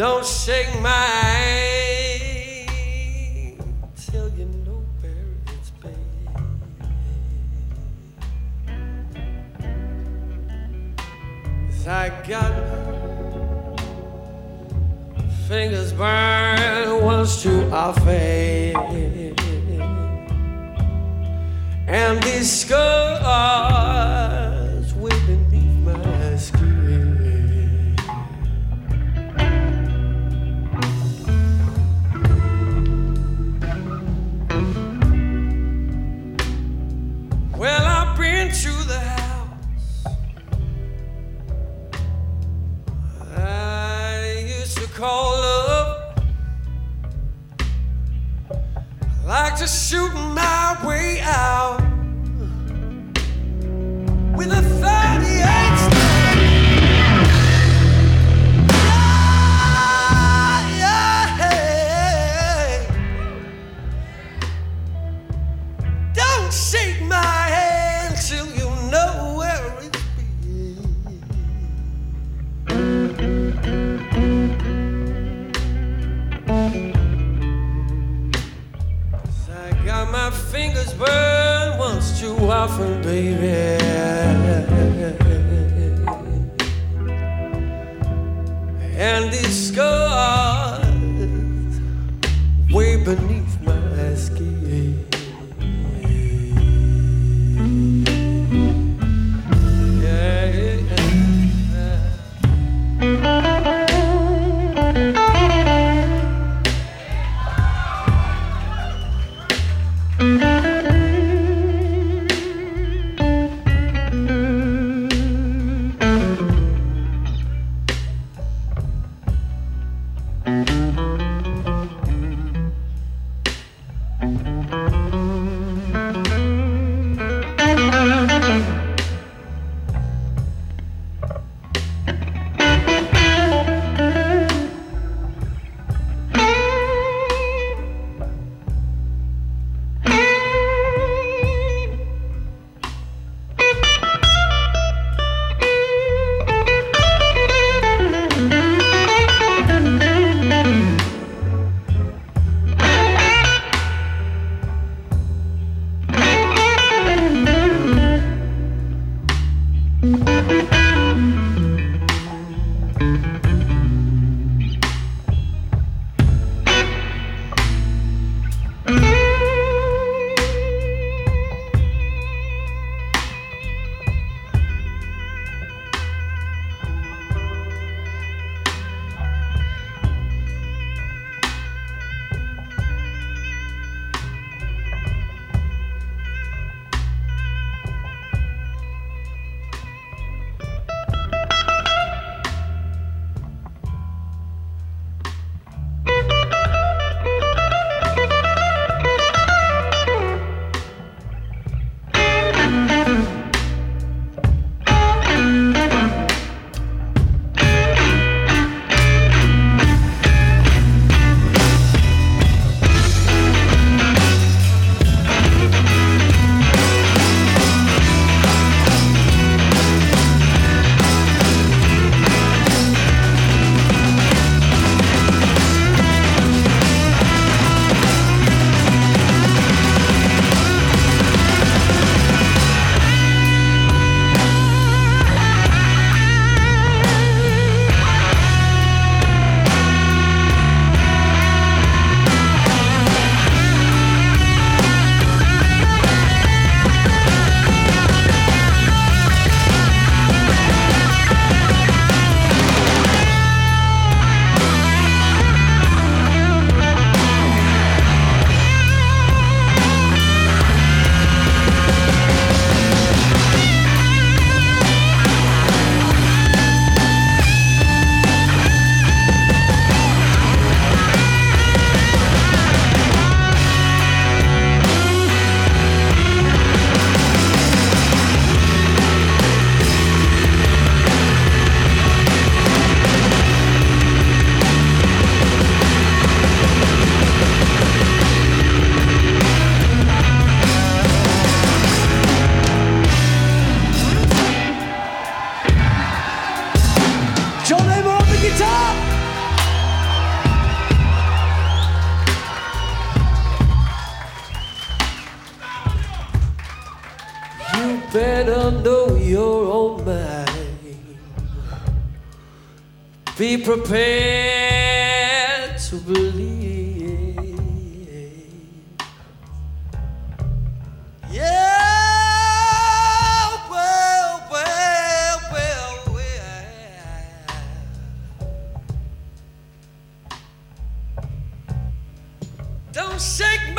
Don't shake my hand till you know where it's been. I got fingers burned once too often, and these scars way out baby. Shake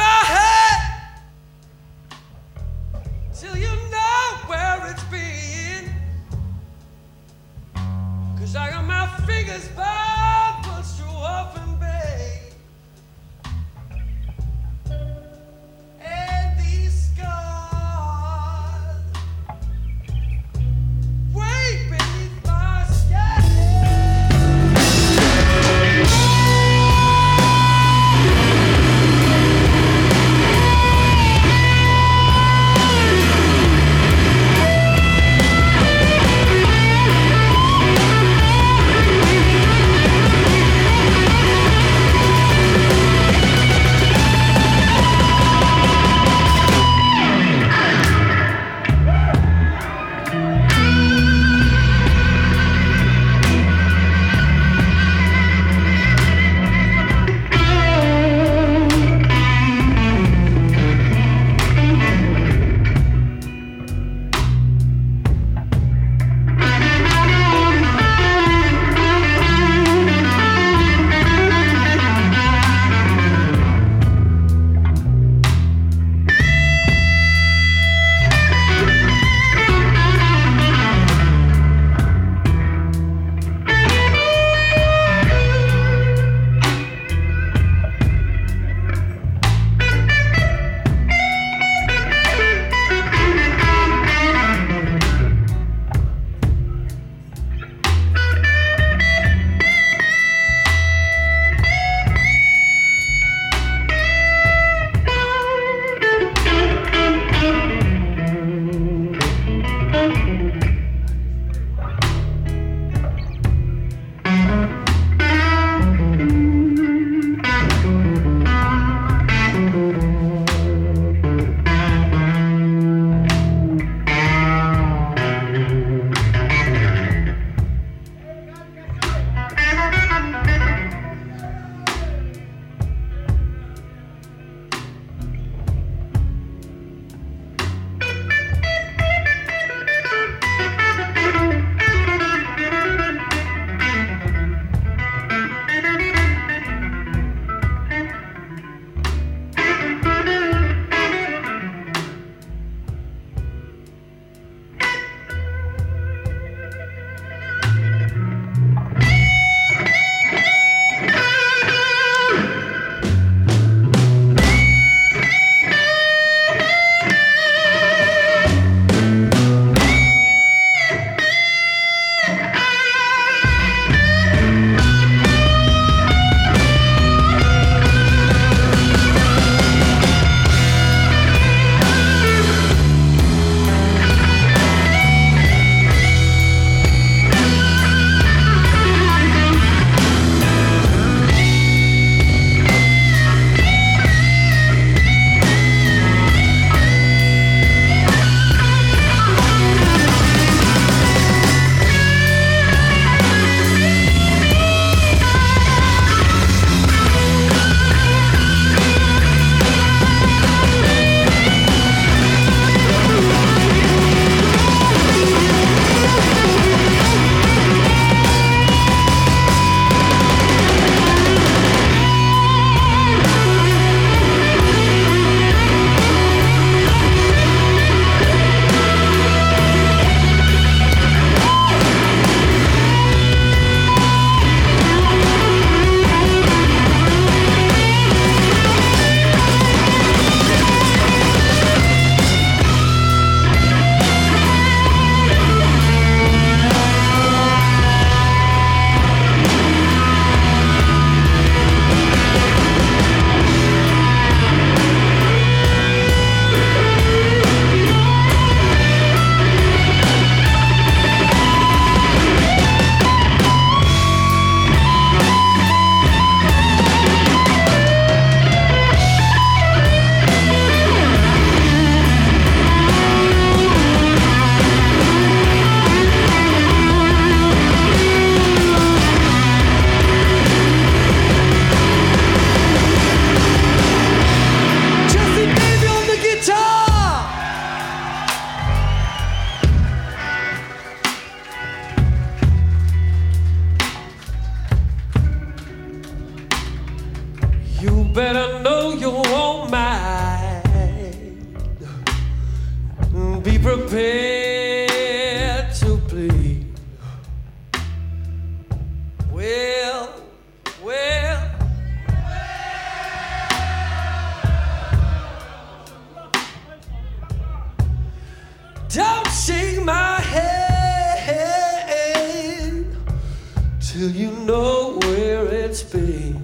you know where it's been.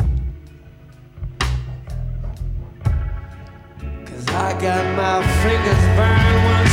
Cause I got my fingers burned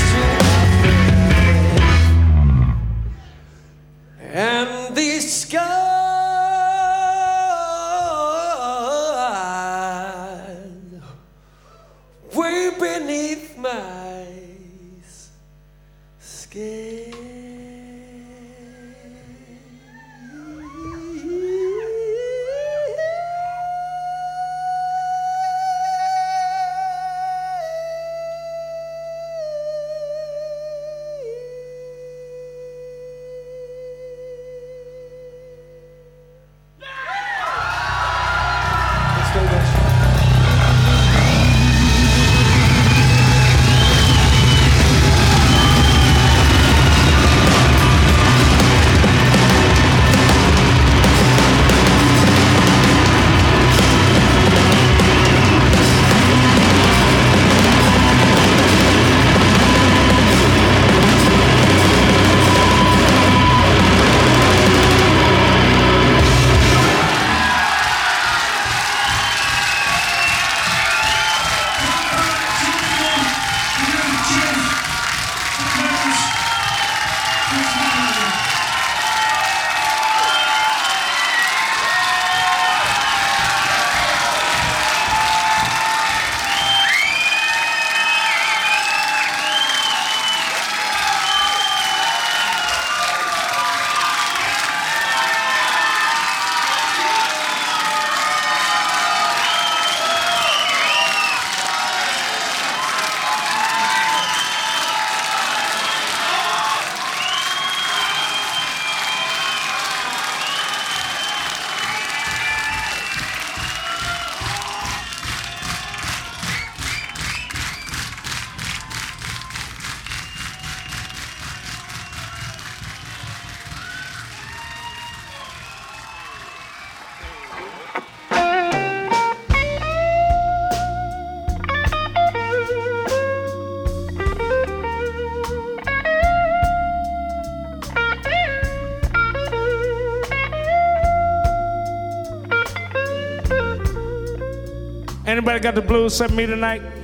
Anybody got the blues set me tonight?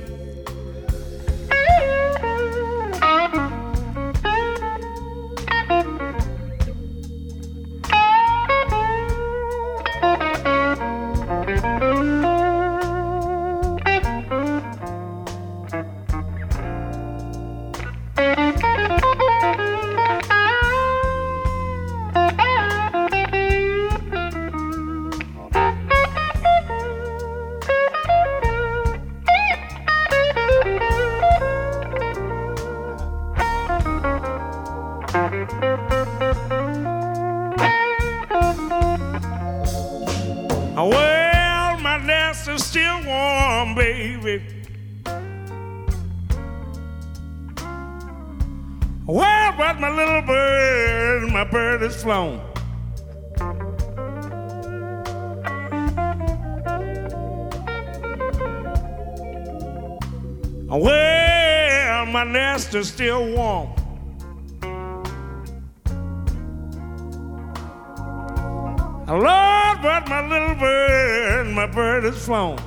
Oh, Lord, but my little bird, my bird is flown.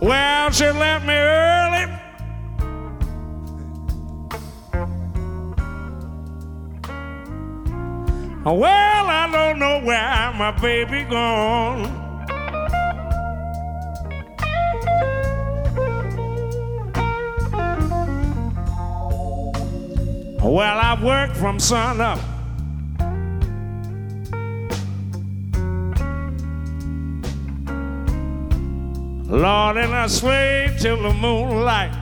Well, she left me early. Well, I don't know where my baby gone. Well, I've worked from sun up. Lord, and I slaved till the moonlight.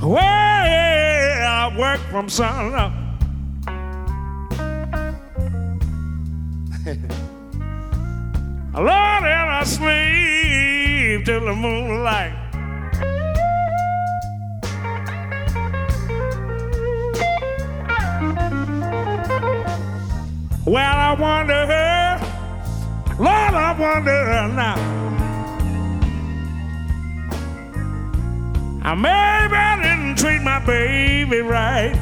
Well, I worked from sun up. Lord, I sleep till the moonlight. Well, I wonder, Lord, I wonder now. I maybe I didn't treat my baby right.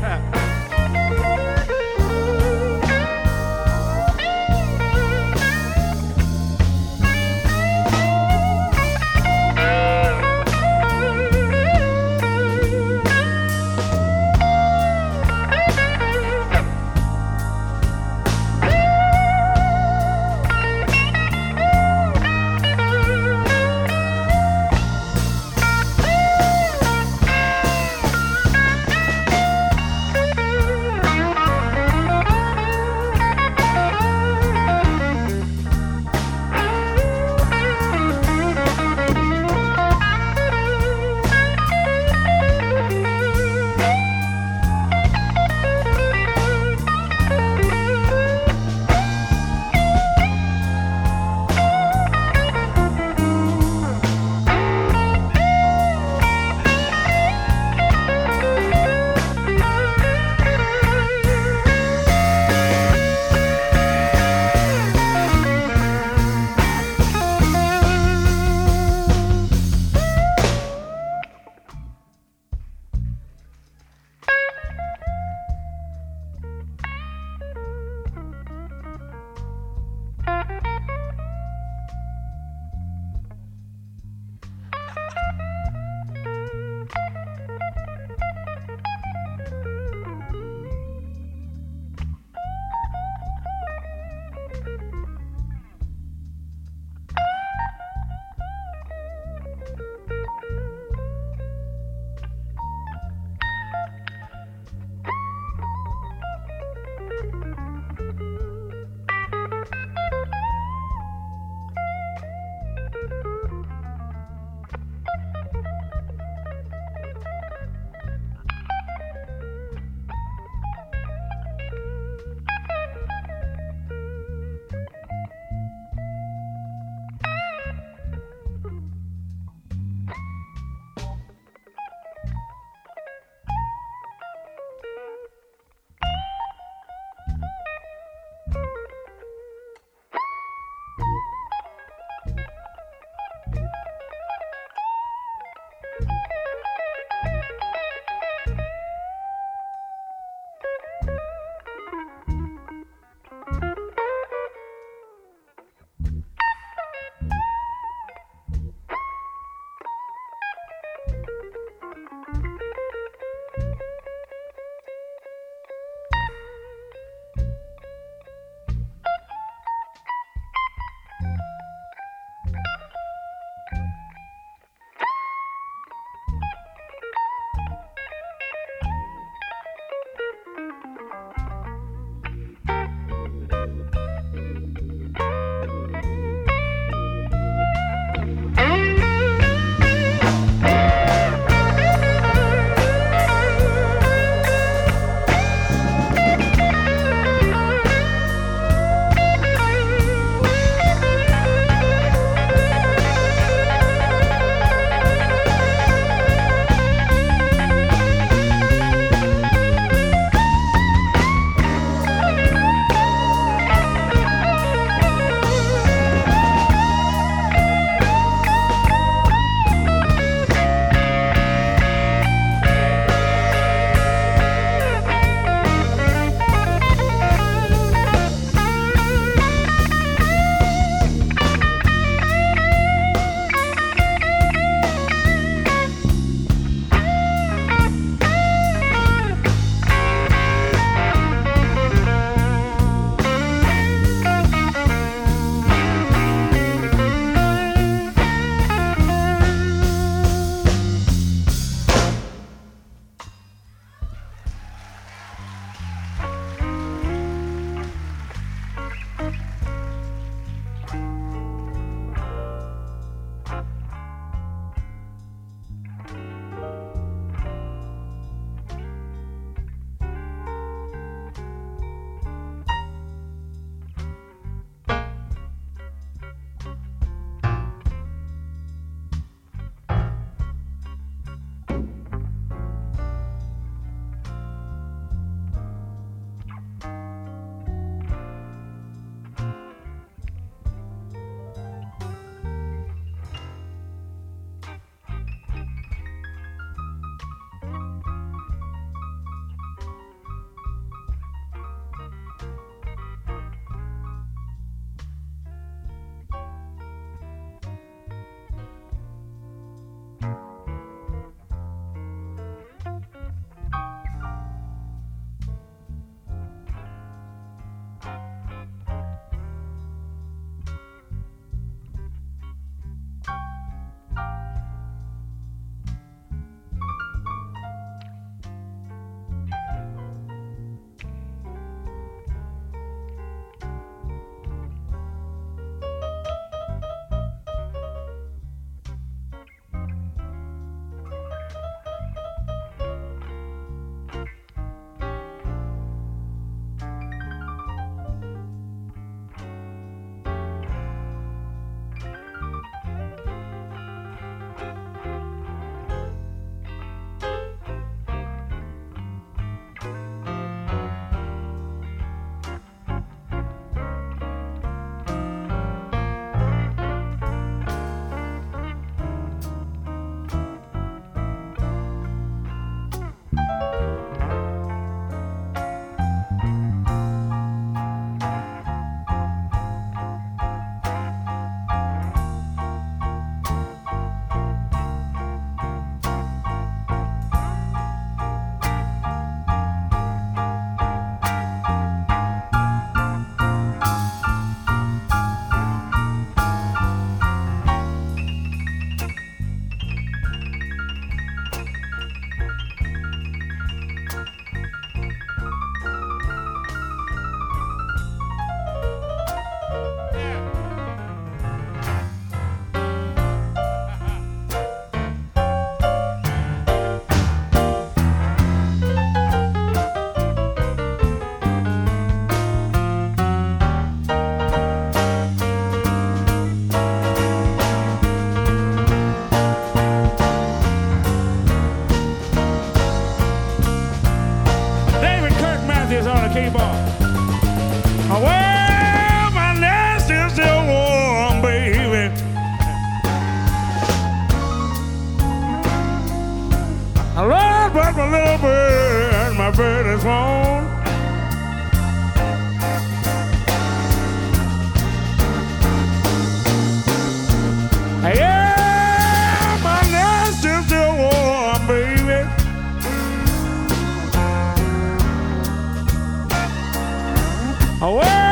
Well,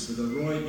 visada groji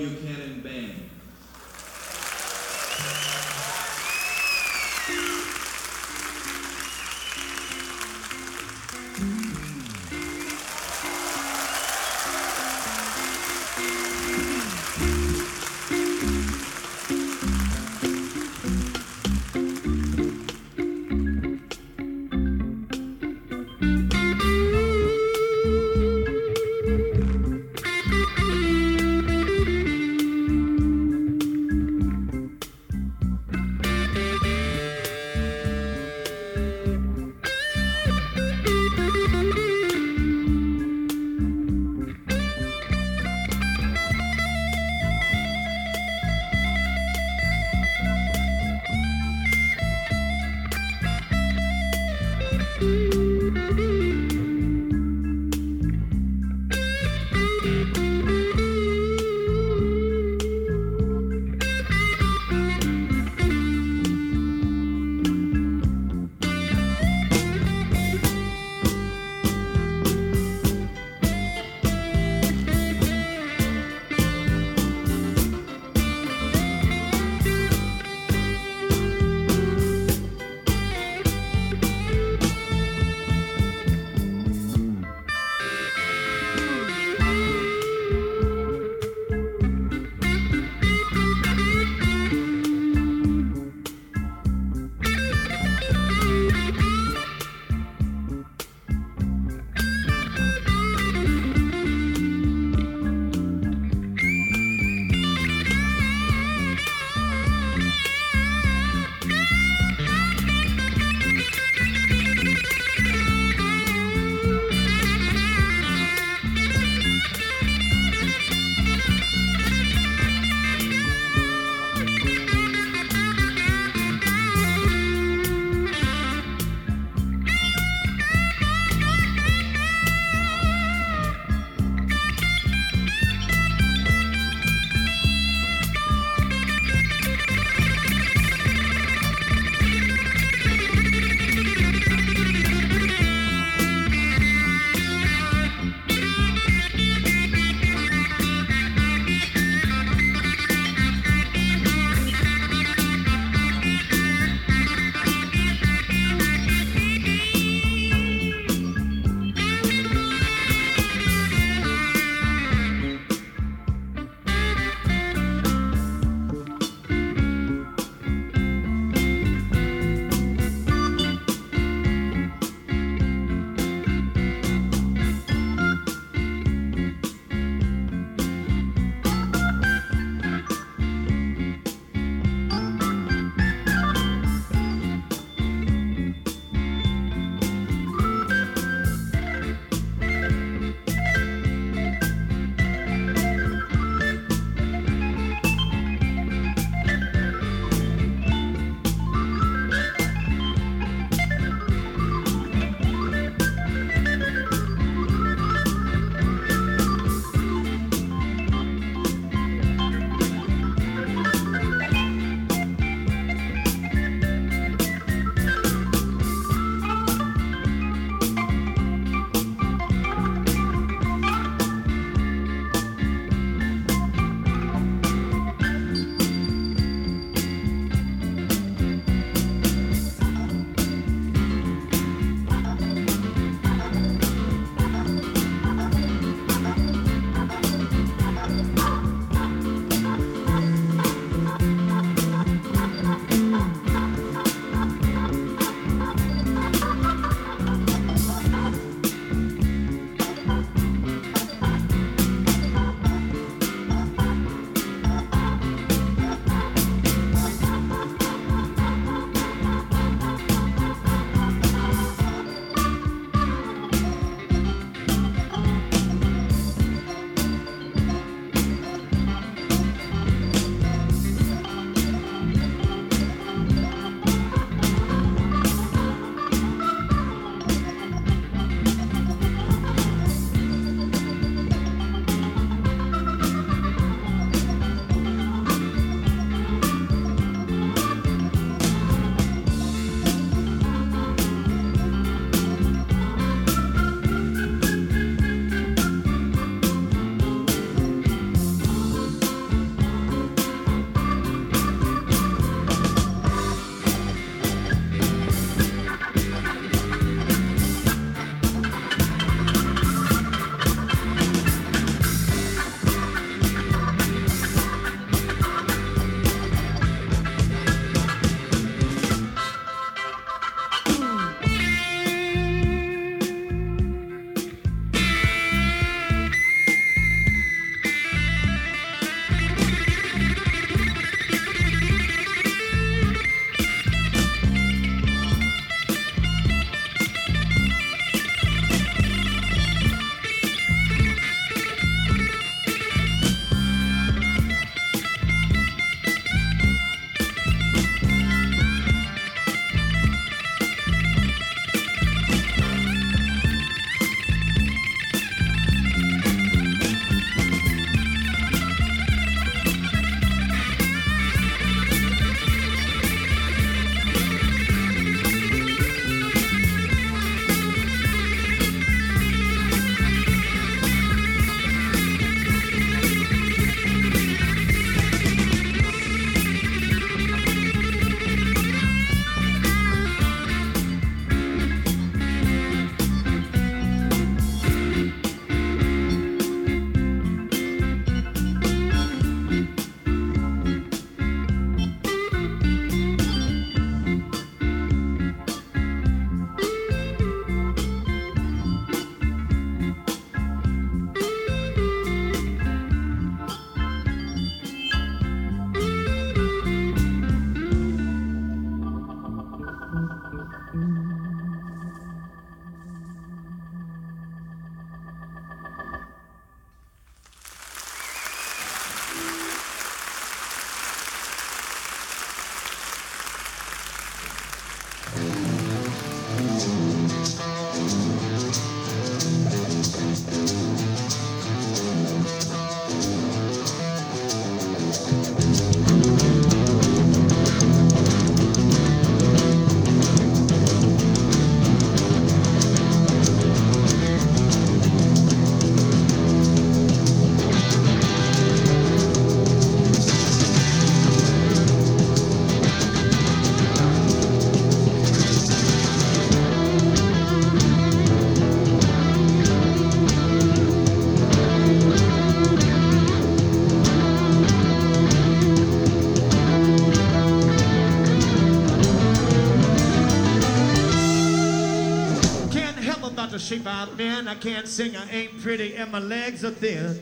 25 men. I can't sing, I ain't pretty, and my legs are thin.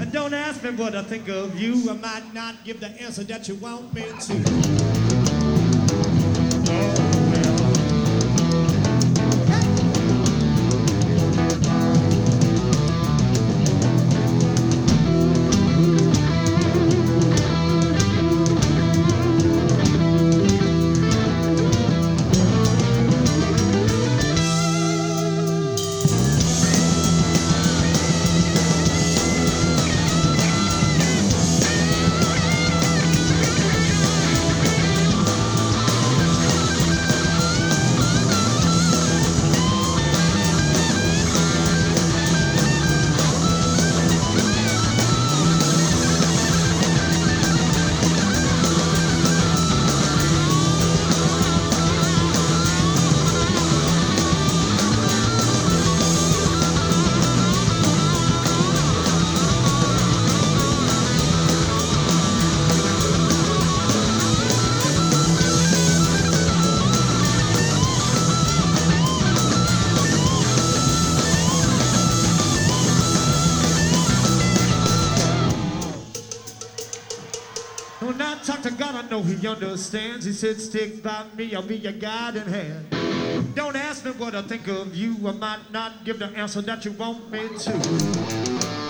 And don't ask me what I think of you. I might not give the answer that you want me to. He understands. He said, Stick by me, I'll be your guiding hand. Don't ask me what I think of you. I might not give the answer that you want me to.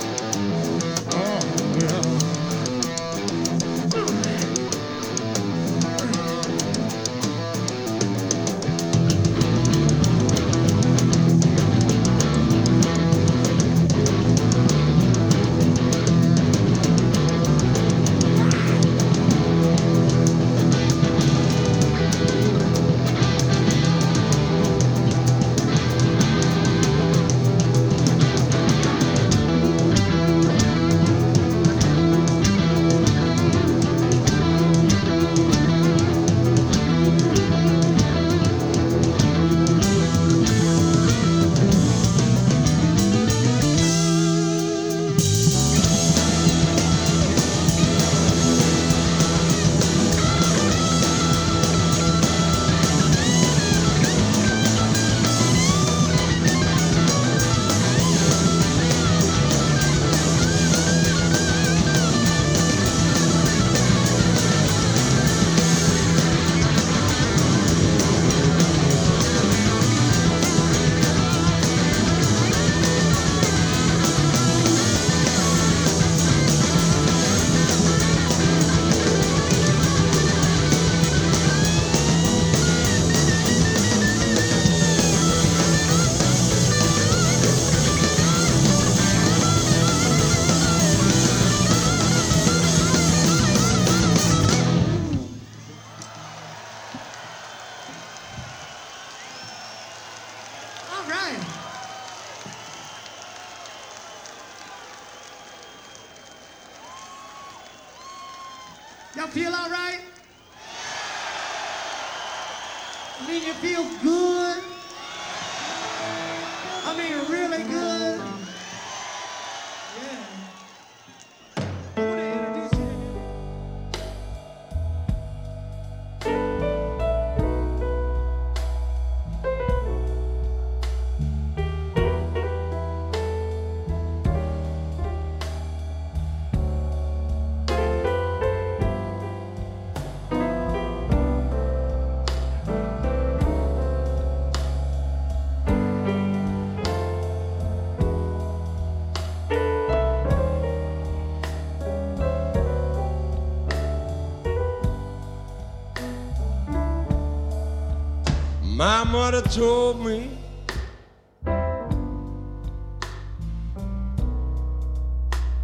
My mother told me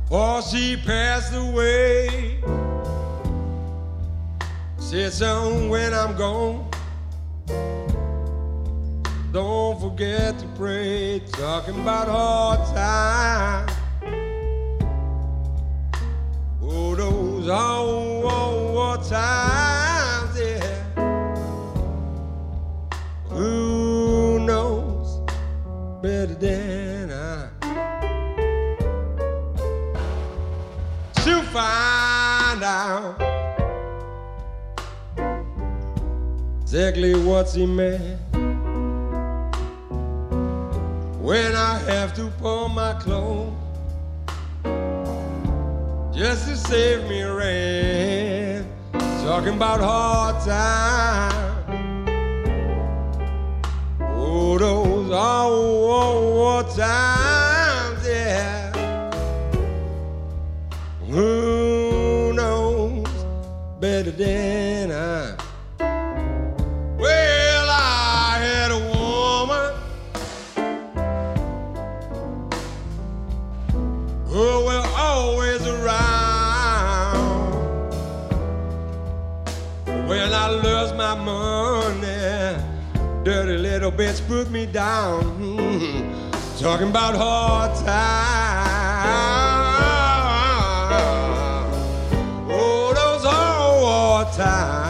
before she passed away. Said, son, when I'm gone, don't forget to pray. Talking about hard times. Oh, those old, old war times, exactly what's he meant when I have to pull my clothes just to save me rain. Talking about hard times. Oh, those war times, yeah. Who knows better than little bitch put me down. Talking about hard times. Oh, those hard times.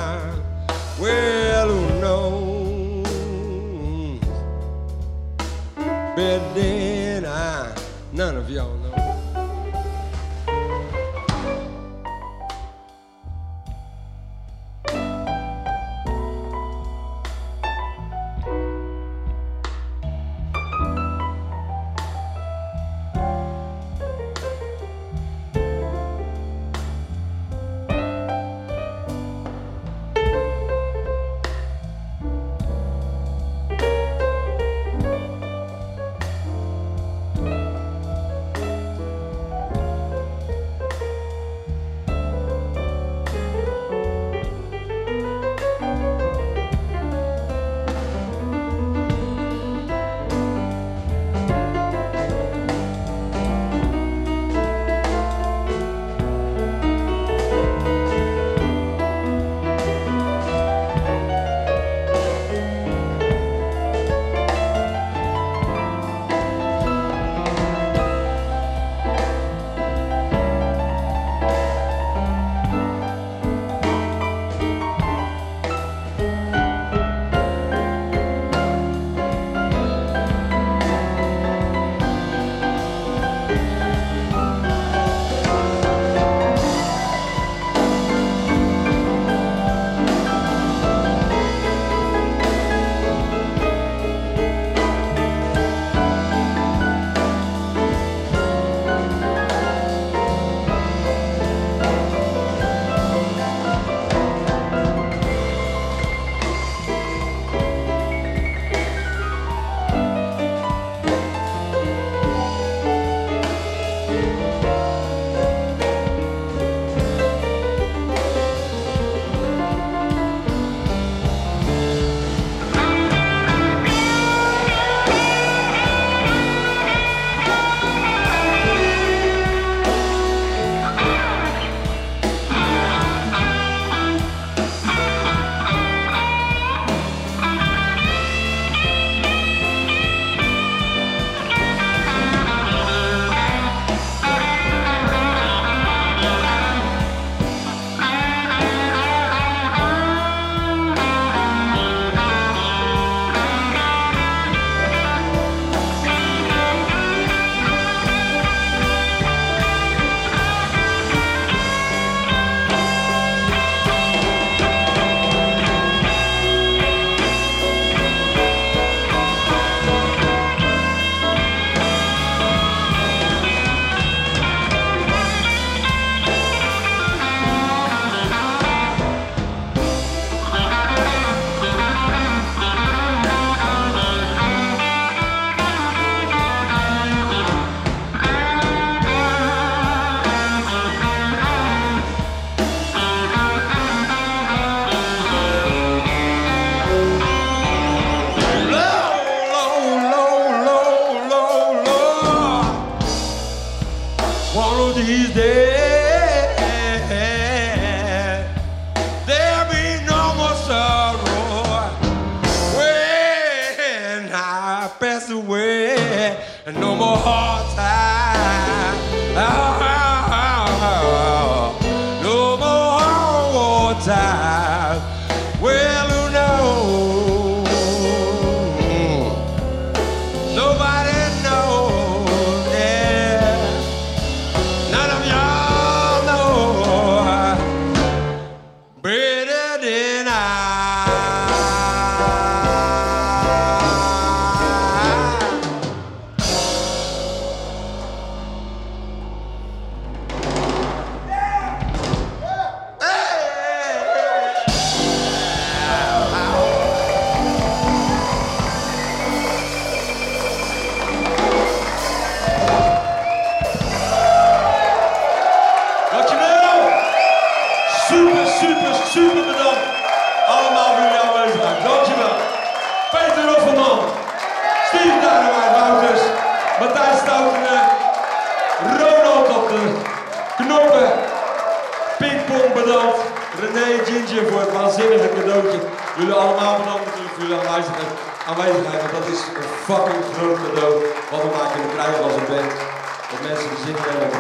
Times.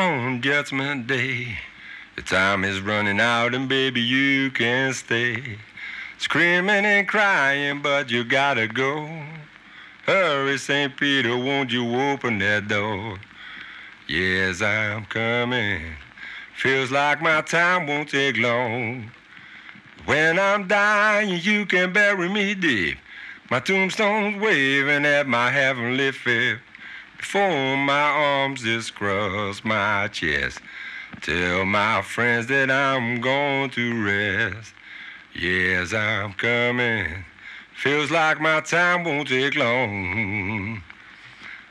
on Judgment Day? The time is running out, and baby, you can't stay. Screaming and crying, but you gotta go. Hurry, St. Peter, won't you open that door? Yes, I'm coming. Feels like my time won't take long. When I'm dying, you can bury me deep. My tombstone's waving at my heavenly fifth. Before my arms just cross my chest. Tell my friends that I'm going to rest. Yes, I'm coming. Feels like my time won't take long.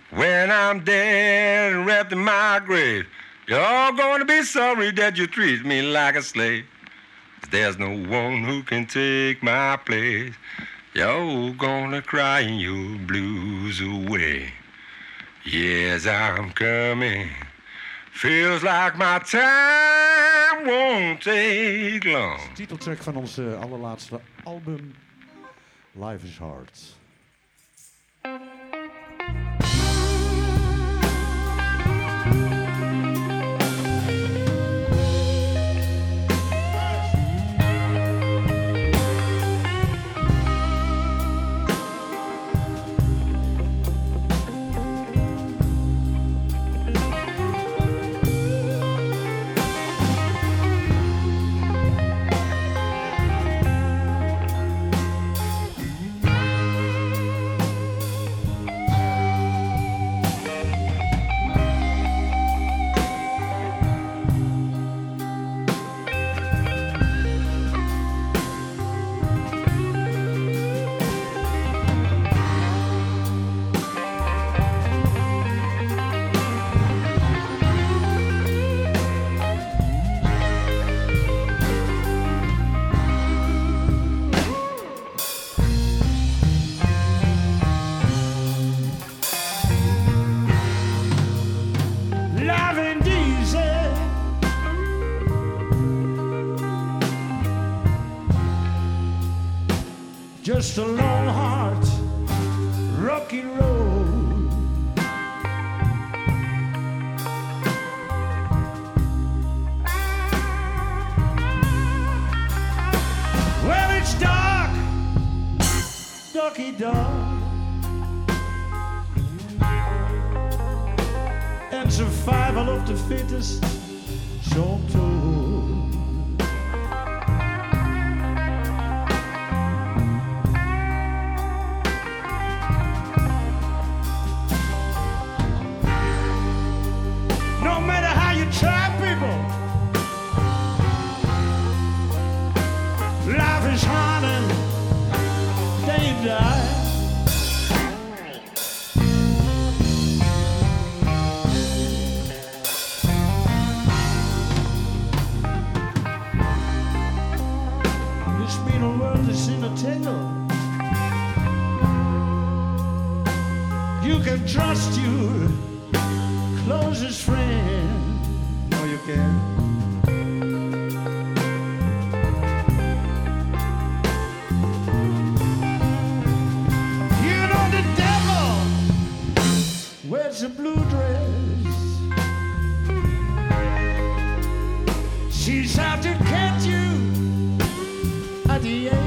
When I'm dead and wrapped in my grave, you're all gonna be sorry that you treat me like a slave. There's no one who can take my place. You're gonna cry your blues away. Yes, I'm coming. Feels like my time won't take long. Titeltrack van ons allerlaatste album, Life is Hard. A She's out to catch you at the end.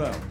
Dank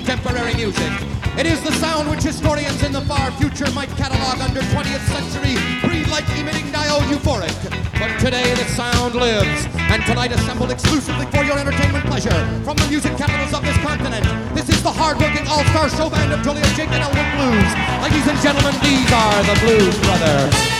contemporary music. It is the sound which historians in the far future might catalog under 20th century breed-like emitting diode euphoric. But today the sound lives, and tonight assembled exclusively for your entertainment pleasure from the music capitals of this continent. This is the hard-working all-star show band of Joliet Jake and Elwood Blues. Ladies and gentlemen, these are the Blues Brothers.